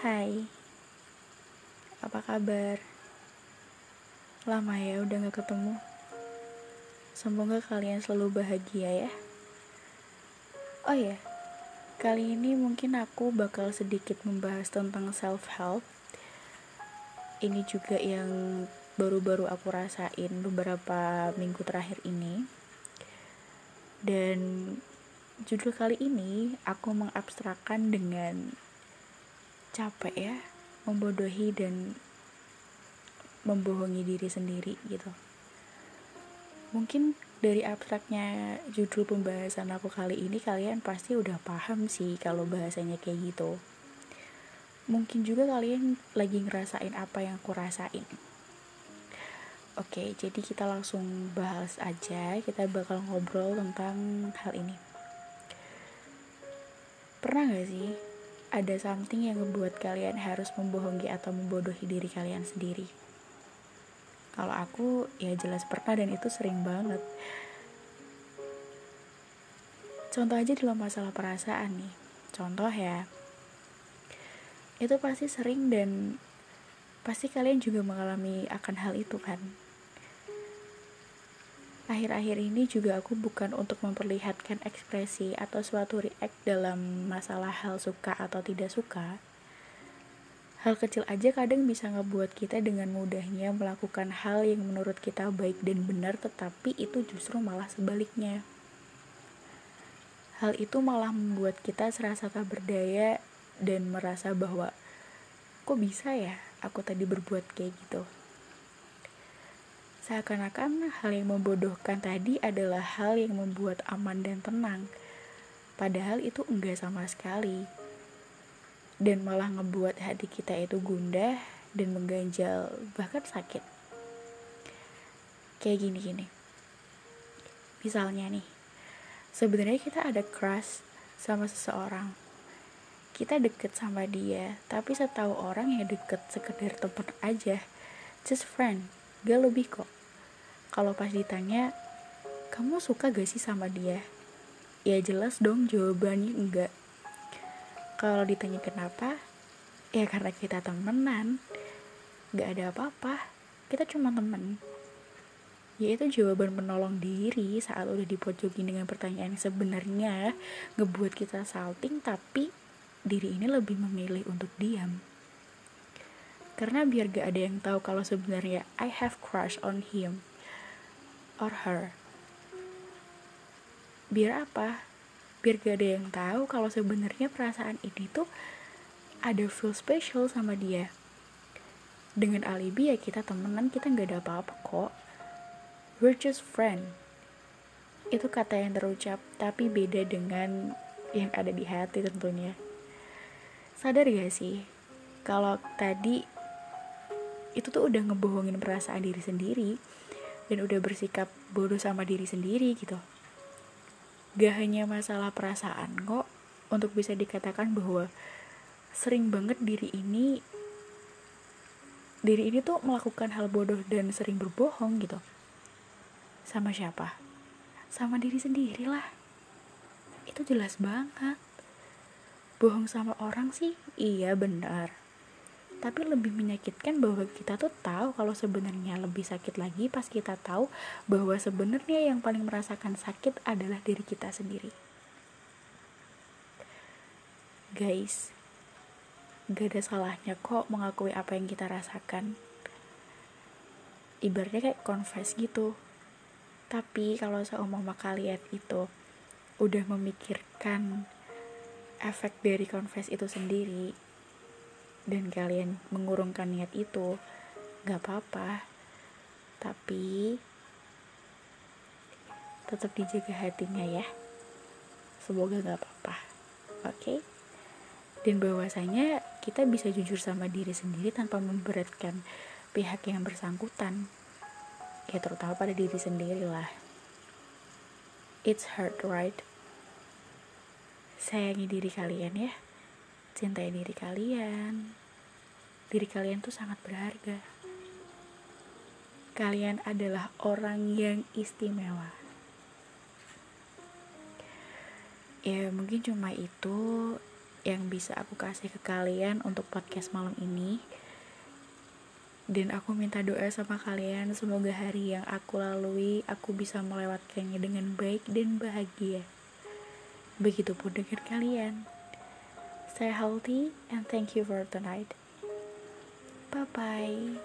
Hai, apa kabar? Lama ya udah gak ketemu. Semoga kalian selalu bahagia ya. Oh ya, kali ini mungkin aku bakal sedikit membahas tentang self-help. Ini juga yang baru-baru aku rasain beberapa minggu terakhir ini. Dan judul kali ini aku mengabstrakkan dengan capek ya membodohi dan membohongi diri sendiri gitu mungkin dari abstraknya judul pembahasan aku kali ini kalian pasti udah paham sih kalau bahasanya kayak gitu mungkin juga kalian lagi ngerasain apa yang aku rasain Oke, jadi kita langsung bahas aja. Kita bakal ngobrol tentang hal ini. Pernah gak sih ada something yang membuat kalian harus membohongi atau membodohi diri kalian sendiri. Kalau aku ya jelas pernah dan itu sering banget. Contoh aja dalam masalah perasaan nih. Contoh ya. Itu pasti sering dan pasti kalian juga mengalami akan hal itu kan. Akhir-akhir ini juga aku bukan untuk memperlihatkan ekspresi atau suatu react dalam masalah hal suka atau tidak suka. Hal kecil aja kadang bisa ngebuat kita dengan mudahnya melakukan hal yang menurut kita baik dan benar tetapi itu justru malah sebaliknya. Hal itu malah membuat kita serasa tak berdaya dan merasa bahwa kok bisa ya aku tadi berbuat kayak gitu. Seakan-akan hal yang membodohkan tadi adalah hal yang membuat aman dan tenang. Padahal itu enggak sama sekali. Dan malah ngebuat hati kita itu gundah dan mengganjal, bahkan sakit. Kayak gini-gini. Misalnya nih, sebenarnya kita ada crush sama seseorang. Kita deket sama dia, tapi setahu orang yang deket sekedar temen aja. Just friend, gak lebih kok kalau pas ditanya kamu suka gak sih sama dia? Ya jelas dong jawabannya enggak. Kalau ditanya kenapa? Ya karena kita temenan. Gak ada apa-apa. Kita cuma temen. Ya itu jawaban menolong diri saat udah dipojokin dengan pertanyaan yang sebenarnya ngebuat kita salting tapi diri ini lebih memilih untuk diam. Karena biar gak ada yang tahu kalau sebenarnya I have crush on him or her. Biar apa? Biar gak ada yang tahu kalau sebenarnya perasaan ini tuh ada feel special sama dia. Dengan alibi ya kita temenan, kita gak ada apa-apa kok. We're just friend. Itu kata yang terucap, tapi beda dengan yang ada di hati tentunya. Sadar gak sih? Kalau tadi itu tuh udah ngebohongin perasaan diri sendiri dan udah bersikap bodoh sama diri sendiri gitu. Gak hanya masalah perasaan kok untuk bisa dikatakan bahwa sering banget diri ini diri ini tuh melakukan hal bodoh dan sering berbohong gitu. Sama siapa? Sama diri sendiri lah. Itu jelas banget. Bohong sama orang sih iya benar tapi lebih menyakitkan bahwa kita tuh tahu kalau sebenarnya lebih sakit lagi pas kita tahu bahwa sebenarnya yang paling merasakan sakit adalah diri kita sendiri. Guys gak ada salahnya kok mengakui apa yang kita rasakan. Ibaratnya kayak confess gitu. Tapi kalau seumpama kalian itu udah memikirkan efek dari confess itu sendiri dan kalian mengurungkan niat itu gak apa-apa. Tapi tetap dijaga hatinya ya. Semoga gak apa-apa oke? Okay? dan bahwasanya kita bisa jujur sama diri sendiri tanpa memberatkan pihak yang bersangkutan. Ya terutama pada diri sendiri lah. It's hard right? Sayangi diri kalian ya Cintai diri kalian. Diri kalian tuh sangat berharga. Kalian adalah orang yang istimewa. Ya, mungkin cuma itu yang bisa aku kasih ke kalian untuk podcast malam ini dan aku minta doa sama kalian semoga hari yang aku lalui aku bisa melewatkannya dengan baik dan bahagia begitupun dengan kalian stay healthy and thank you for tonight bye bye